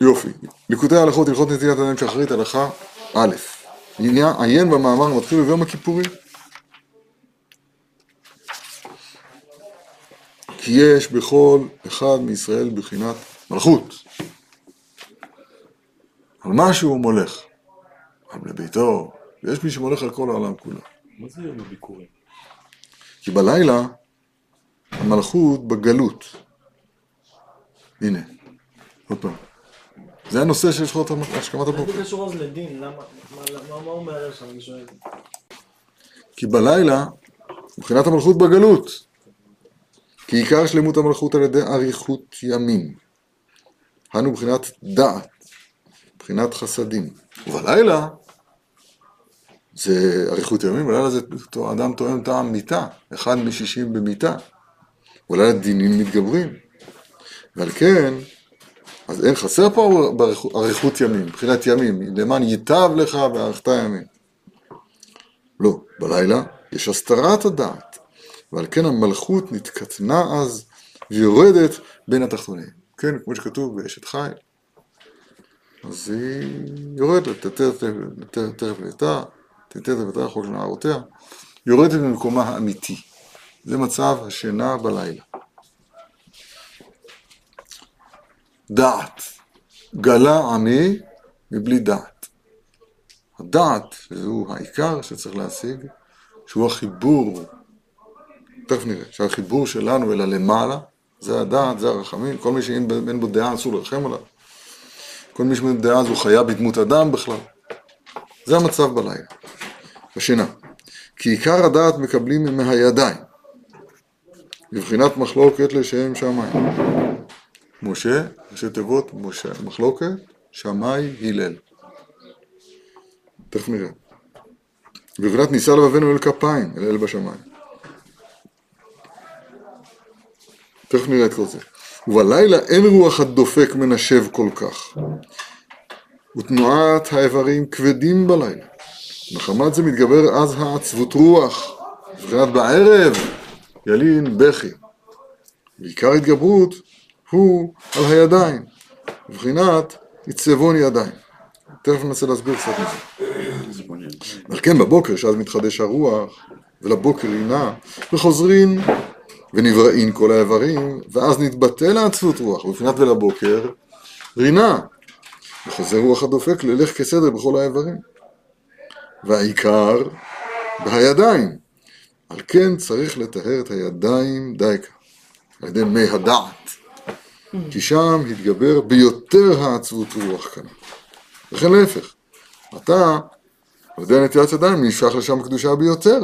יופי. ליקוטי ההלכות, הלכות נטילת ידיים שחרית, הלכה א', עיין במאמר המתחיל ביום הכיפורי. כי יש בכל אחד מישראל בחינת מלכות. על משהו הוא מולך, אבל לביתו, ויש מי שמולך על כל העולם כולו. מה זה יום הביקורים? כי בלילה המלכות בגלות. הנה, עוד פעם. זה הנושא של שכונות השכמת מה הבוקר. זה קשור אז לדין? למה? מה- מה מה הוא מערער שם? אני שואל. כי בלילה, מבחינת המלכות בגלות, כי עיקר שלמות המלכות על ידי אריכות ימים. אנו מבחינת דעת, מבחינת חסדים. ובלילה, זה אריכות ימים, בלילה זה אדם תואם טעם מיתה, אחד משישים במיתה. בלילה דינים מתגברים. ועל כן, אז אין חסר פה אריכות ימים, מבחינת ימים, למען ייטב לך וארכת ימים. לא, בלילה יש הסתרת הדעת, ועל כן המלכות נתקטנה אז ויורדת בין התחתונים. כן, כמו שכתוב באשת חיל. אז היא יורדת, תכף לאטה, תתר לבטה חול נערותיה, יורדת ממקומה האמיתי. זה מצב השינה בלילה. דעת. גלה עמי מבלי דעת. הדעת, שהוא העיקר שצריך להשיג, שהוא החיבור, תכף נראה, שהחיבור שלנו אל הלמעלה, זה הדעת, זה הרחמים, כל מי שאין בו דעה אסור לרחם עליו. כל מי שאין דעה זו חיה בדמות אדם בכלל. זה המצב בלילה, בשינה. כי עיקר הדעת מקבלים מהידיים, בבחינת מחלוקת לשם שמיים. משה, ראשי תיבות, משה, מחלוקת, שמאי, הלל. תכף נראה. בבחינת נישא לבבינו אל כפיים, אל אל בשמיים. תכף נראה את כל זה. ובלילה אין רוח הדופק מנשב כל כך, ותנועת האיברים כבדים בלילה. מחמת זה מתגבר אז העצבות רוח, בבחינת בערב ילין בכי. ועיקר התגברות הוא על הידיים, בבחינת יצבון ידיים. תכף ננסה להסביר קצת מזה. אבל כן בבוקר, שאז מתחדש הרוח, ולבוקר רינה, וחוזרין ונבראים כל האיברים, ואז נתבטל העצבות רוח, ובבחינת ולבוקר רינה, וחוזר רוח הדופק ללך כסדר בכל האיברים. והעיקר בהידיים, על כן צריך לטהר את הידיים דייקה, על ידי מי הדעת, כי שם התגבר ביותר העצבות רוח כאן. וכן להפך, אתה, על ידי נטילת ידיים, נשלח לשם קדושה ביותר.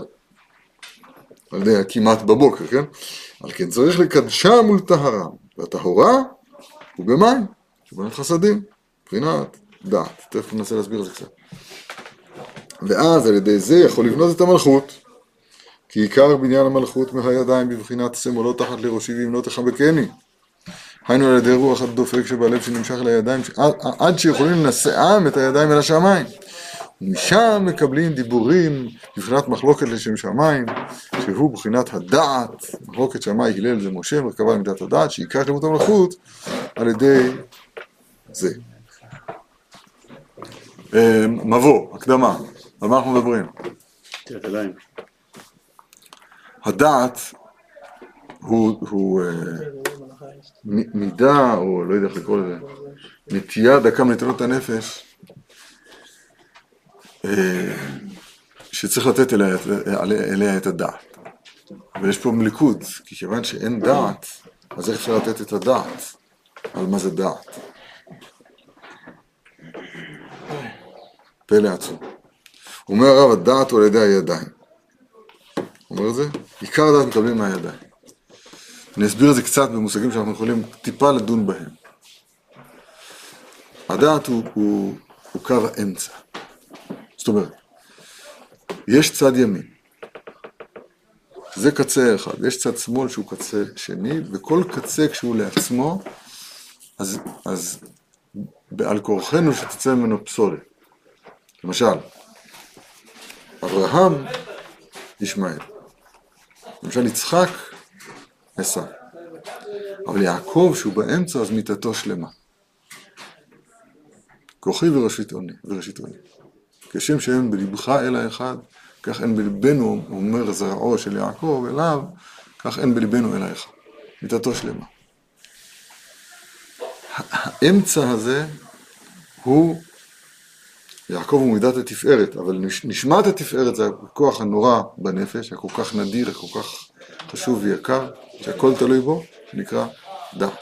על ידי כמעט בבוקר, כן? על כן צריך לקדשם ולטהרם, והטהורה הוא במים, שבנת חסדים, מבחינת דעת. תכף ננסה להסביר את זה קצת. ואז על ידי זה יכול לבנות את המלכות, כי עיקר בניין המלכות מהידיים בבחינת שמאלו תחת לראשי וימנות תחבקני. היינו על ידי רוח הדופק שבלב שנמשך לידיים, עד, שיכולים לנשאם את הידיים אל השמיים. ומשם מקבלים דיבורים בבחינת מחלוקת לשם שמיים, שהוא בחינת הדעת, מחלוקת שמאי הלל זה משה, מרכבה למידת הדעת, שעיקר שלמות המלכות על ידי זה. אה, מבוא, הקדמה, על מה אנחנו מדברים? הדעת הוא, הוא אה, מידה, או לא יודע איך לקרוא לזה, נטייה דקה מנתנות הנפש, אה, שצריך לתת אליה, את- הדעת. אבל יש פה מלכוד, כי כיוון שאין דעת, אז איך אפשר לתת את הדעת על מה זה דעת? פלא עצום. אומר הרב, הדעת הוא על ידי הידיים. אומר את זה? עיקר הדעת מקבלים מהידיים. אני אסביר את זה קצת במושגים שאנחנו יכולים טיפה לדון בהם. הדעת הוא, הוא, הוא קו האמצע. זאת אומרת, יש צד ימין, זה קצה אחד, ויש צד שמאל שהוא קצה שני, וכל קצה כשהוא לעצמו, אז, אז בעל כורחנו שתצא ממנו פסולת. למשל, אברהם, ישמעאל. למשל יצחק, עשיו. אבל יעקב שהוא באמצע אז מיתתו שלמה. כוחי וראשית עוני, וראשית עוני. כשם שאין בלבך אלא אחד, כך אין בלבנו, אומר זרעו של יעקב אליו, כך אין בלבנו אלא אחד. מיתתו שלמה. האמצע הזה הוא, יעקב הוא מידת התפארת, אבל נש- נשמת התפארת זה הכוח הנורא בנפש, הכל כך נדיר, הכל כך חשוב ויקר, שהכל תלוי בו, שנקרא דעת.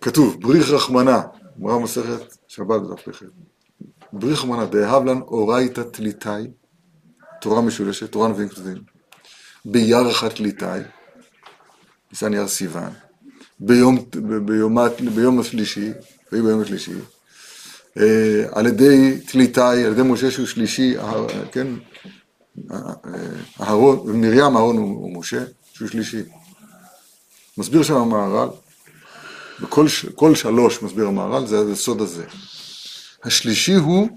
כתוב, בריך רחמנה, אמרה מסכת שבת בדף פ"ח, בריך רחמנה, דאהב לן אורייתא תליטאי, תורה משולשת, תורה נביאים כתובים, בירחת תליטאי, ניסן יר סיוון, ביום, ב- ביומת, ביום השלישי, ויהי ביום השלישי, אה, על ידי תליטאי, על ידי משה שהוא שלישי, אה, כן, אהרון, מרים אהרון ומשה, שהוא שלישי. מסביר שם המהר"ל, בכל ש- כל שלוש מסביר המהר"ל, זה הסוד הזה. השלישי הוא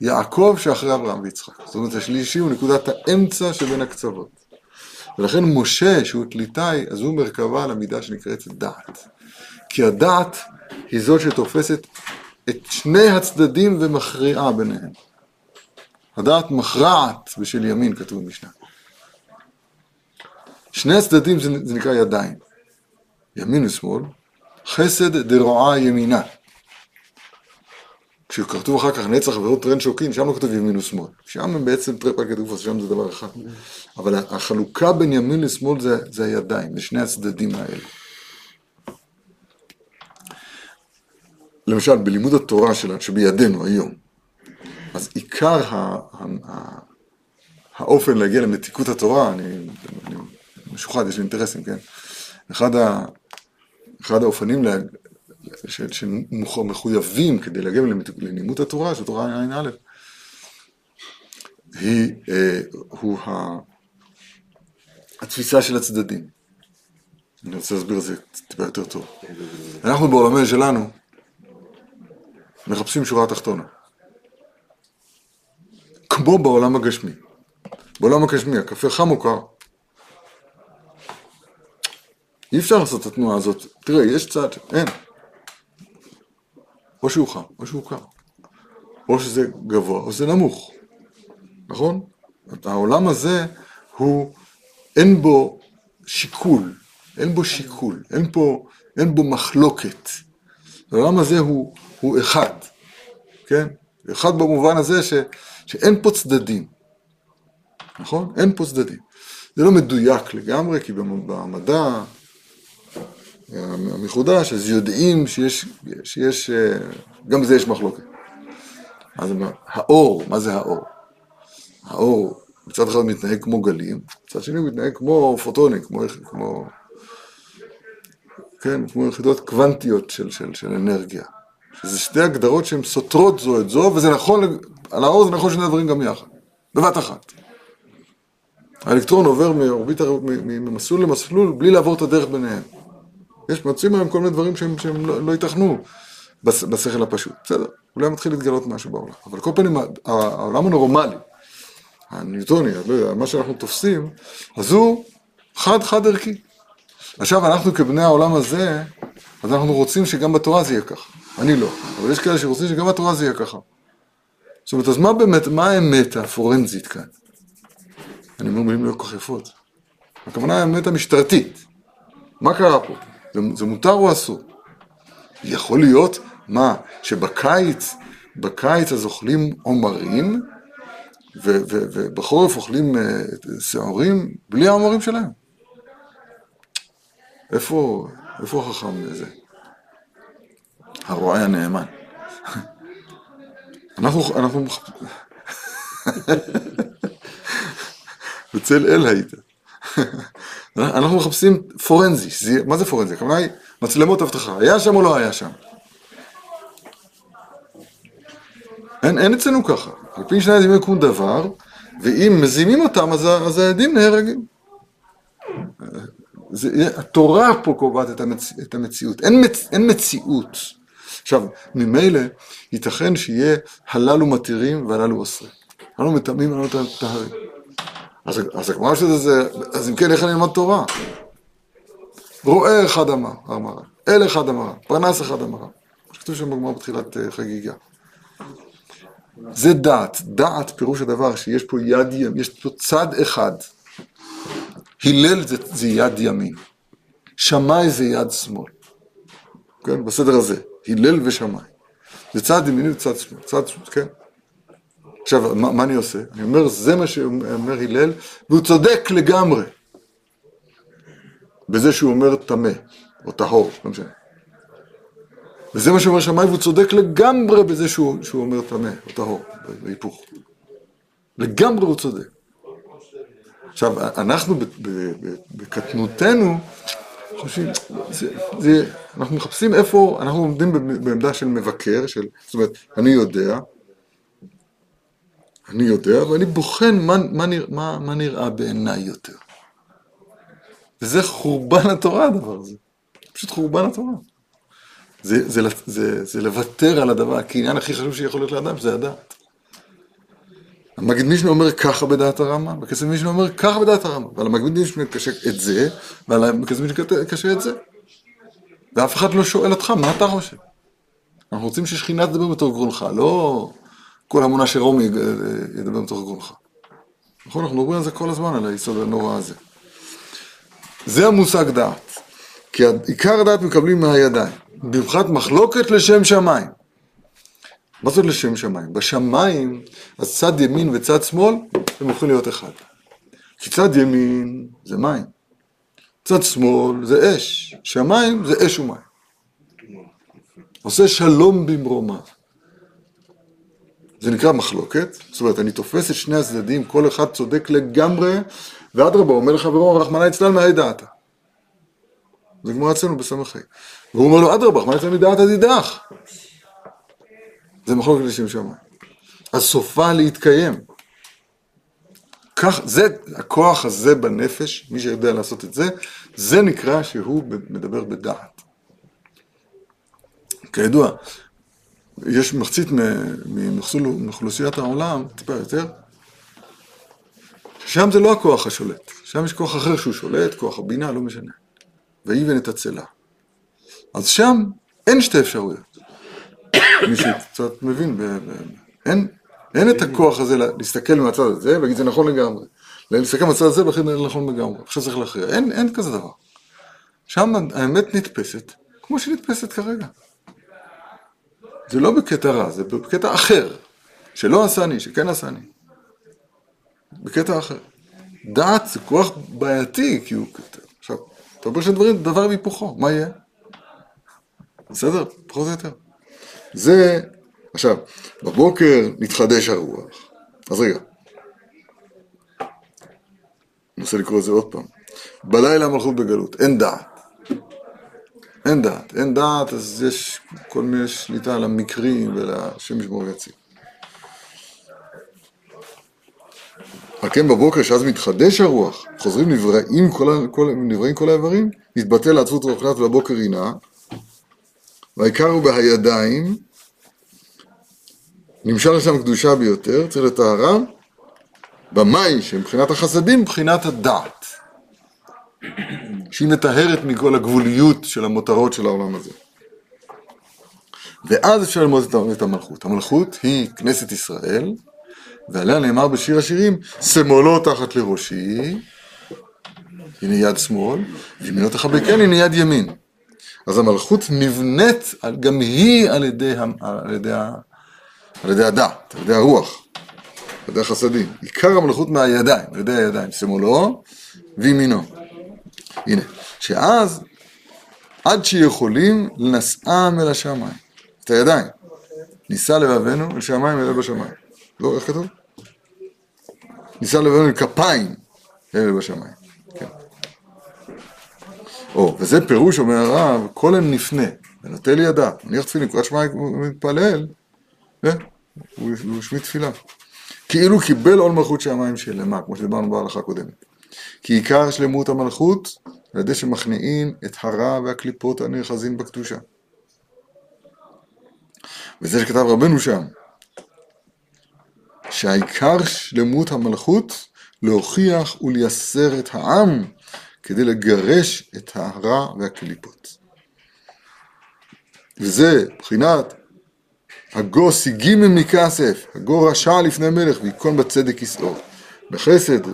יעקב שאחרי אברהם ויצחק. זאת אומרת, השלישי הוא נקודת האמצע שבין הקצוות. ולכן משה, שהוא תליטאי, אז הוא מרכבה על המידה שנקראת דעת. כי הדעת היא זאת שתופסת את שני הצדדים ומכריעה ביניהם. הדעת מכרעת בשל ימין, כתוב במשנה. שני הצדדים זה, זה נקרא ידיים. ימין ושמאל, חסד דרועה ימינה. כשכתוב אחר כך נצח ועוד טרן שוקין, שם לא כתוב ימין ושמאל. שם הם בעצם טרפל כתוב, אז שם זה דבר אחד. אבל החלוקה בין ימין לשמאל זה, זה הידיים, זה שני הצדדים האלה. למשל, בלימוד התורה שלנו, שבידינו היום, אז עיקר ה, ה, ה, האופן להגיע למתיקות התורה, אני, אני משוחד, יש לי אינטרסים, כן? אחד, ה, אחד האופנים לה, ש, שמחויבים כדי להגיע ללימוד התורה, של תורה ע"א, היא, אה, הוא ה, התפיסה של הצדדים. אני רוצה להסביר את זה טיפה יותר טוב. אנחנו בעולמנו שלנו מחפשים שורה תחתונה. כמו בעולם הגשמי. בעולם הגשמי, הקפה חם או קר? אי אפשר לעשות את התנועה הזאת. תראה, יש צד, אין. או שהוא חם, או שהוא קר. או שזה גבוה, או שזה נמוך. נכון? העולם הזה הוא, אין בו שיקול, אין בו שיקול, אין, פה, אין בו מחלוקת. העולם הזה הוא, הוא אחד, כן? אחד במובן הזה ש, שאין פה צדדים, נכון? אין פה צדדים. זה לא מדויק לגמרי, כי במ- במדע המחודש, אז יודעים שיש, שיש, גם בזה יש מחלוקת. אז האור, מה זה האור? האור מצד אחד מתנהג כמו גלים, מצד שני הוא מתנהג כמו פוטונים, כמו, כמו, כן, כמו יחידות קוונטיות של, של, של אנרגיה. שזה שתי הגדרות שהן סותרות זו את זו, וזה נכון, על האור זה נכון שני דברים גם יחד, בבת אחת. האלקטרון עובר מאורביטה, ממסלול למסלול בלי לעבור את הדרך ביניהם. יש, מוצאים היום כל מיני דברים שהם, שהם לא, לא ייתכנו בס- בשכל הפשוט. בסדר, אולי מתחיל להתגלות משהו בעולם. אבל כל פנים, העולם הנורמלי, הניוטוני, לא יודע, מה שאנחנו תופסים, אז הוא חד-חד ערכי. עכשיו, אנחנו כבני העולם הזה, אז אנחנו רוצים שגם בתורה זה יהיה ככה. אני לא, אבל יש כאלה שרוצים שגם בתורה זה יהיה ככה. זאת אומרת, אז מה באמת, מה האמת הפורנזית כאן? אני אומר מילים לא כל כך יפות. הכוונה היא האמת המשטרתית. מה קרה פה? זה, זה מותר או אסור? יכול להיות, מה, שבקיץ, בקיץ אז אוכלים עומרים, ובחורף אוכלים שעורים בלי העומרים שלהם. איפה, איפה החכם זה? הרועה הנאמן. אנחנו, אנחנו, בצל אל היית. אנחנו מחפשים פורנזי, מה זה פורנזי? הכוונה היא מצלמות אבטחה, היה שם או לא היה שם? אין, אין אצלנו ככה, על פי שני עדים יקום דבר, ואם מזימים אותם אז, אז העדים נהרגים. זה, התורה פה קובעת את, המצ, את המציאות, אין, מצ, אין מציאות. עכשיו, ממילא ייתכן שיהיה הללו מתירים והללו אוסרים. הללו מטמאים והללו טהרים. אז, אז הגמרא של זה, אז אם כן, איך אני אלמד תורה? רועה אחד אמר, אמר, אל אחד אמר, פרנס אחד אמר. כתוב שם בגמרא בתחילת אה, חגיגה. זה דעת, דעת פירוש הדבר שיש פה יד ימין, יש פה צד אחד. הלל זה, זה יד ימין, שמאי זה יד שמאל. כן, בסדר הזה, הלל ושמאי. זה צד ימין וצד שמאל, צד שמאל, כן. עכשיו, מה, מה אני עושה? אני אומר, זה מה שאומר הלל, והוא צודק לגמרי. בזה שהוא אומר טמא, או טהור, לא משנה. וזה מה שאומר שמאי, והוא צודק לגמרי בזה שהוא, שהוא אומר טמא, או טהור, בהיפוך. לגמרי הוא צודק. עכשיו, אנחנו בקטנותנו, חושבים, זה, זה, אנחנו מחפשים איפה, אנחנו עומדים בעמדה של מבקר, של, זאת אומרת, אני יודע, אני יודע, ואני בוחן מה, מה, נרא, מה, מה נראה בעיניי יותר. וזה חורבן התורה הדבר הזה. פשוט חורבן התורה. זה, זה, זה, זה לוותר על הדבר, כי העניין הכי חשוב שיכול להיות לאדם זה הדעת. המגיד מישנה אומר ככה בדעת הרמב"ם, וכסף מישנה אומר ככה בדעת הרמב"ם, ועל המגיד מישנה קשה את זה, ועל הכסף מישנה קשה את זה. ואף אחד לא שואל אותך, מה אתה חושב? אנחנו רוצים ששכינה תדבר בתוך גרונך, לא כל המונה של רומי ידבר בתוך גרונך. נכון, אנחנו מדברים על זה כל הזמן, על היסוד הנורא הזה. זה המושג דעת. כי עיקר הדעת מקבלים מהידיים. במיוחד מחלוקת לשם שמיים. מה זאת לשם שמיים? בשמיים, אז צד ימין וצד שמאל, הם הופכים להיות אחד. כי צד ימין זה מים, צד שמאל זה אש, שמיים זה אש ומים. עושה שלום במרומיו. זה נקרא מחלוקת, זאת אומרת, אני תופס את שני הצדדים, כל אחד צודק לגמרי, ואדרבה, אומר לחברו, רחמנא ליצלן מהי דעתה. זה גמרא אצלנו בסמכי. והוא אומר לו, אדרבה, רחמנא ליצלן מדעתא דידך. זה מחלוקת לשם שמיים. אז סופה להתקיים. כך, זה, הכוח הזה בנפש, מי שיודע לעשות את זה, זה נקרא שהוא מדבר בדעת. כידוע, יש מחצית מאוכלוסיית העולם, טיפה יותר, שם זה לא הכוח השולט, שם יש כוח אחר שהוא שולט, כוח הבינה, לא משנה. ויבן את הצלה. אז שם אין שתי אפשרויות. מי שקצת מבין, ב- ב- אין, אין את הכוח הזה לה- להסתכל מהצד הזה ולהגיד זה נכון לגמרי. להסתכל מהצד הזה ולהגיד זה נכון לגמרי. עכשיו צריך להכריע. אין, אין כזה דבר. שם האמת נתפסת כמו שהיא נתפסת כרגע. זה לא בקטע רע, זה בקטע אחר. שלא עשני, שכן עשני. בקטע אחר. דעת זה כוח בעייתי, כי הוא... עכשיו, אתה אומר שדברים, דבר והיפוכו, מה יהיה? בסדר? פחות או יותר. זה, עכשיו, בבוקר נתחדש הרוח. אז רגע. אני רוצה לקרוא את זה עוד פעם. בלילה המלכות בגלות, אין דעת. אין דעת, אין דעת, אז יש כל מיני שליטה על המקרים ולשם ישמור ויציב. על כן בבוקר, שאז מתחדש הרוח, חוזרים נבראים כל, כל, נבראים כל האיברים, מתבטל העצבות רוחנית ולבוקר רינה, והעיקר הוא בהידיים, נמשל לשם קדושה ביותר, צריך לטהרה, במאי, שמבחינת החסדים, מבחינת הדעת. שהיא מטהרת מכל הגבוליות של המותרות של העולם הזה. ואז אפשר ללמוד את המלכות. המלכות היא כנסת ישראל, ועליה נאמר בשיר השירים, שמאלו תחת לראשי, הנה יד שמאל, וימינו תחבקני, הנה יד ימין. אז המלכות נבנית גם היא על ידי, על ידי, על ידי הדעת, על ידי הרוח, על ידי החסדים. עיקר המלכות מהידיים, על ידי הידיים, שמאלו וימינו. הנה, שאז, עד שיכולים לנשאם אל השמיים, את הידיים. נישא לבבינו אל שמיים אל בשמיים. לא, איך כתוב? נישא לבבינו אל כפיים אל בשמיים. כן. או, וזה פירוש, אומר הרב, כל הם נפנה, ונוטה לי ידה, מניח תפילין, קראת שמע מתפלל, והוא הוא השמיט תפילה. כאילו קיבל עול מלכות שמיים שלמה, כמו שדיברנו בהלכה הקודמת. כי עיקר שלמות המלכות, על ידי שמכניעים את הרע והקליפות הנאחזים בקדושה. וזה שכתב רבנו שם, שהעיקר שלמות המלכות להוכיח ולייסר את העם כדי לגרש את הרע והקליפות. וזה בחינת הגו סיגימם מכסף, הגו רשע לפני מלך וייכון בצדק כסאו. בחסד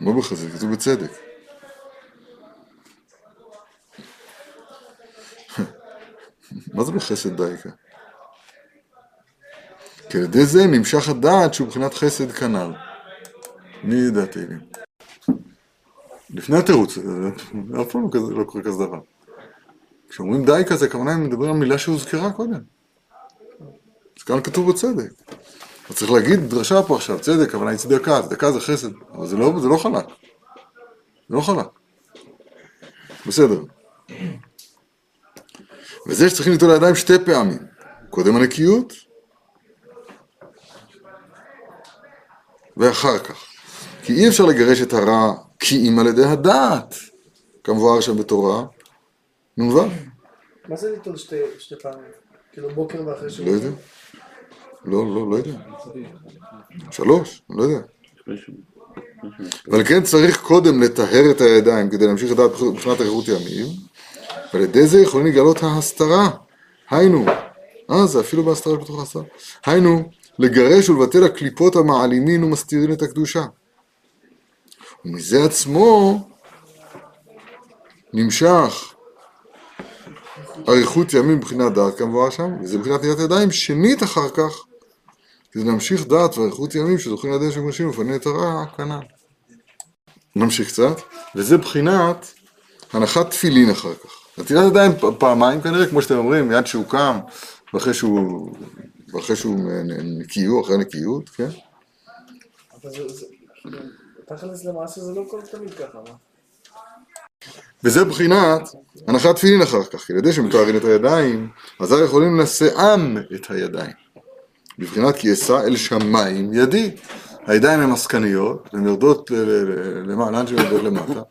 מה בחסד? כתוב בצדק. מה זה בחסד דייקה? כי על ידי זה נמשך הדעת שהוא מבחינת חסד כנ"ל. מי ידע תהילים? לפני התירוץ, אף פעם לא לא קורה כזה דבר. כשאומרים די כזה, הכוונה הם מדברים על מילה שהוזכרה קודם. אז כאן כתוב בצדק. אז צריך להגיד דרשה פה עכשיו, צדק, הכוונה היא צדקה, צדקה זה חסד, אבל זה לא, זה לא חלק. זה לא חלק. בסדר. וזה שצריכים ליטול לידיים שתי פעמים. קודם הנקיות, ואחר כך. כי אי אפשר לגרש את הרע כי אם על ידי הדעת, כמבואר שם בתורה, נ"ו. מה זה ליטול שתי פעמים? כאילו בוקר ואחרי שהוא... לא יודע. לא, לא, לא יודע. שלוש, אני לא יודע. אבל כן צריך קודם לטהר את הידיים כדי להמשיך לדעת מבחינת אריכות ימים, ועל ידי זה יכולים לגלות ההסתרה. היינו, אה, זה אפילו בהסתרה שבתוך ההסתרה. היינו, לגרש ולבטל הקליפות המעלימין ומסתירין את הקדושה. ומזה עצמו נמשך אריכות ימים מבחינת דעת כמובן שם, וזה מבחינת נטילת ידיים שנית אחר כך, כדי להמשיך דעת ואריכות ימים שזוכים לידיהם של אנשים ולפני את הרע כנ"ל. נמשיך קצת, וזה בחינת הנחת תפילין אחר כך. נטילת ידיים פעמיים כנראה, כמו שאתם אומרים, מיד שהוא קם, ואחרי שהוא, ואחרי שהוא נקיות, אחרי נקיות, כן? תכלס למעשה זה לא כל תמיד ככה, מה? וזה בחינת הנחת תפילין אחר כך, כי על ידי שמתארים את הידיים, אזי יכולים לשאם את הידיים. בבחינת כי אשא אל שמיים ידי. הידיים הן עסקניות, הן יורדות למעלה, לאן שהן יורדות למטה.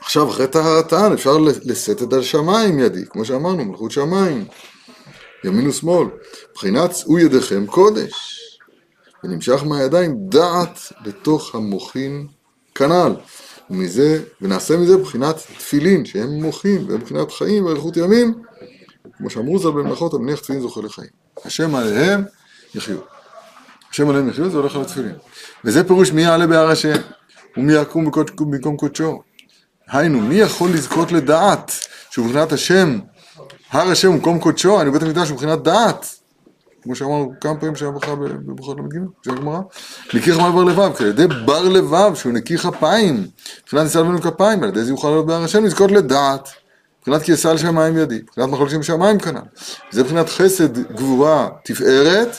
עכשיו, אחרי טהרתן אפשר לשאת את על שמיים ידי, כמו שאמרנו, מלכות שמיים, ימין ושמאל. בחינת שאו ידיכם קודש. ונמשך מהידיים דעת לתוך המוחין כנ"ל. ומזה, ונעשה מזה בחינת תפילין, שהם מוחין, והם בחינת חיים ואריכות ימים, כמו שאמרו ז"ל במלאכות, המניח תפילין זוכה לחיים. השם עליהם יחיו. השם עליהם יחיו, זה הולך על התפילין. וזה פירוש מי יעלה בהר השם, ומי יקום במקום קודשו. היינו, מי יכול לזכות לדעת, שהוא מבחינת השם, הר השם הוא מקום קודשו, אני בית המקדש מבחינת דעת. כמו שאמרנו כמה פעמים שהיה ברכה ב- בברכות ל"ג, של הגמרא. נקי חמל בר לבב, כי על ידי בר לבב, שהוא נקי כפיים, מבחינת ניסה לבנו כפיים, על ידי זה יוכל לעלות בהר השם לזכות לדעת, מבחינת כי אשא שמיים ידי, מבחינת מחלשים שמיים כנ"ל. זה מבחינת חסד, גבורה, תפארת,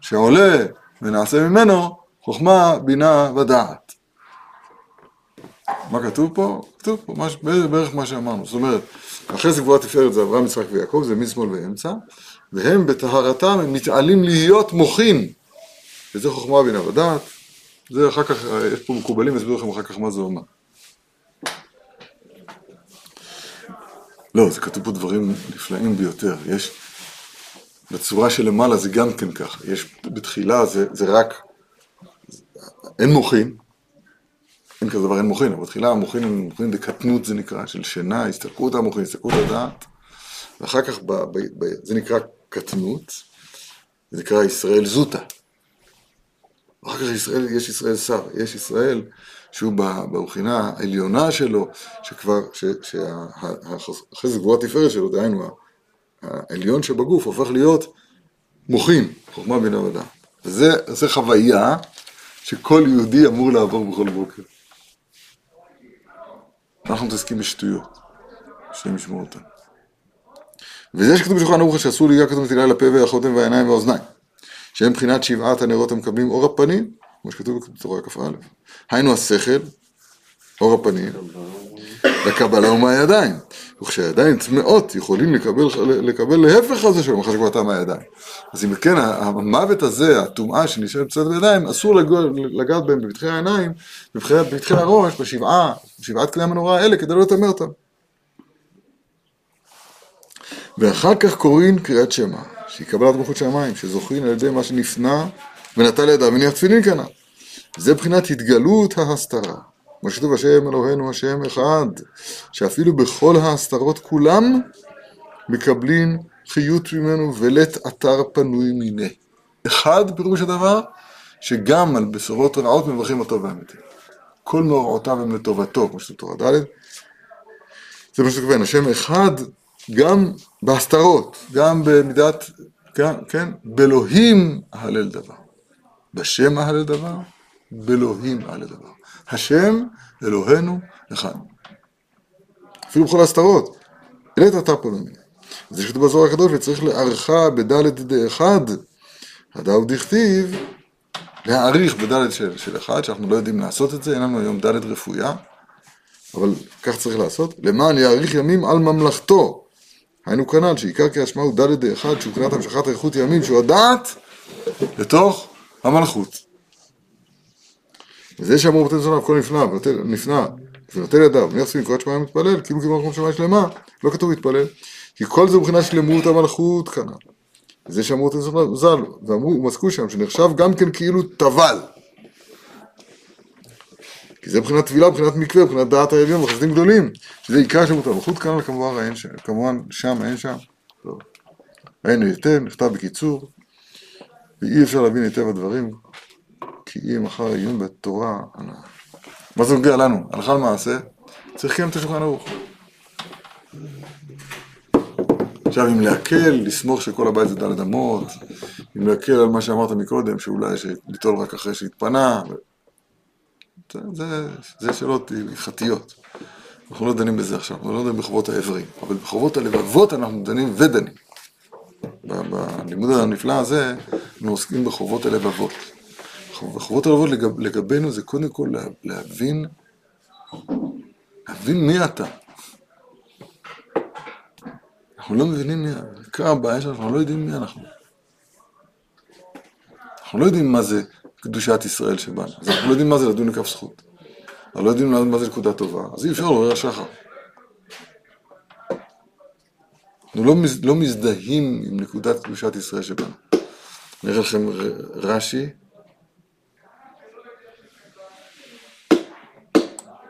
שעולה ונעשה ממנו חוכמה, בינה ודעת. מה כתוב פה? כתוב פה מש, בערך מה שאמרנו. זאת אומרת, החסד גבורה תפארת זה אברהם, יצחק ויעקב, זה משמאל ואמצע, והם בטהרתם הם מתעלים להיות מוחין. וזה חוכמה בינה ודעת. זה אחר כך, יש פה מקובלים, יסבירו לכם אחר כך מה זה אומר. לא, זה כתוב פה דברים נפלאים ביותר. יש, בצורה שלמעלה זה גם כן ככה. יש, בתחילה זה, זה רק, אין מוחין, אין כזה דבר, אין מוחין, אבל בתחילה המוחין הם מוחין בקטנות זה נקרא, של שינה, הסתלקות המוחין, הסתלקות הדעת, ואחר כך ב, ב, ב, זה נקרא קטנות, זה נקרא ישראל זוטה. אחר כך ישראל, יש ישראל שר, יש ישראל שהוא בבחינה העליונה שלו, שכבר, שהחסד גבוהה תפארת שלו, דהיינו, העליון שבגוף הופך להיות מוחין, חוכמה בינה ודעת. וזה זה חוויה שכל יהודי אמור לעבור בכל בוקר. אנחנו מתעסקים בשטויות, השם ישמור אותנו. וזה שכתוב בשולחן ערוך שאסור ליגע כתוב מטילה לפה והחותם והעיניים והאוזניים, שהם מבחינת שבעת הנרות המקבלים אור הפנים, כמו שכתוב בתורה כ"א. היינו השכל, אור הפנים, לקבלה ומהידיים. וכשהידיים טמאות יכולים לקבל, לקבל להפך הזה אחרי שכבר מהידיים. אז אם כן, המוות הזה, הטומאה שנשארת בצד בידיים, אסור לגעת בהם בבטחי העיניים, בבטחי הראש, בשבעה, בשבעת כלי המנורה האלה, כדי לא לטמא אותם. ואחר כך קוראים קריאת שמע, שהיא קבלת מלכות שמיים, שזוכרים על ידי מה שנפנה ונטל לידיו מניח תפילין כנ"ל. זה בחינת התגלות ההסתרה. מה שכתוב השם אלוהינו השם אחד, שאפילו בכל ההסתרות כולם מקבלים חיות ממנו ולית אתר פנוי מיניה. אחד פירוש הדבר, שגם על בשורות רעות מברכים אותו והאמיתי. כל מאורעותיו הם לטובתו, כמו שכתוב תורה ד', זה מה שכתוב, השם אחד גם בהסתרות, גם במידת, כן, כן, באלוהים הלל דבר. בשם הלל דבר, באלוהים הלל דבר. השם, אלוהינו, אחד. אפילו בכל ההסתרות. העלית אתה פה למי. זה שכתוב בזוהר הקדוש, וצריך לערכה בדלת דאחד. הדאו דכתיב, להעריך בדלת של, של אחד, שאנחנו לא יודעים לעשות את זה, אין לנו היום דלת רפויה, אבל כך צריך לעשות. למען יאריך ימים על ממלכתו. היינו כנ"ל, שעיקר כאשמה הוא דלת דאחד, שהוא קריאת המשכת אריכות ימים, שהוא הדעת לתוך המלכות. וזה שאמרו בתן זונה הכל נפלא, נפלא, ונוטל ידיו, מניח סביב קריאת שמיים מתפלל, כאילו כמו מקום שמיים שלמה, לא כתוב מתפלל, כי כל זה מבחינת שלמות המלכות כנ"ל. וזה שאמרו בתן זונה ז"ל, ואמרו, ומסקו שם, שנחשב גם כן כאילו טבל. כי זה מבחינת טבילה, מבחינת מקווה, מבחינת דעת העליון וחסדים גדולים, שזה עיקר שלמות המלכות כנ"ל כמובן אין שם, כמובן שם אין שם. לא. ראינו היטב, נכתב בקיצור, ואי אפשר להבין היטב הדברים, כי אם אחר עיון בתורה, מה זה נוגע לנו? הלכה למעשה, צריך לקיים את השולחן ערוך. עכשיו, אם להקל, לסמוך שכל הבית זה דלת אמות, אם להקל על מה שאמרת מקודם, שאולי ליטול רק אחרי שהתפנה, זה, זה, זה שאלות הלכתיות. אנחנו לא דנים בזה עכשיו, אנחנו לא דנים בחובות האיברים, אבל בחובות הלבבות אנחנו דנים ודנים. בלימוד הנפלא הזה, אנחנו עוסקים בחובות הלבבות. בחובות הלבבות לגב, לגבינו זה קודם כל להבין, להבין מי אתה. אנחנו לא מבינים מי, עיקר הבעיה שלנו, אנחנו לא יודעים מי אנחנו. אנחנו לא יודעים מה זה קדושת ישראל שבאנו, אז אנחנו לא יודעים מה זה לדון לכף זכות. אנחנו לא יודעים מה זה נקודה טובה, אז אי אפשר לעורר השחר. אנחנו לא, מז, לא מזדהים עם נקודת קדושת ישראל שבאנו. נראה לכם רש"י,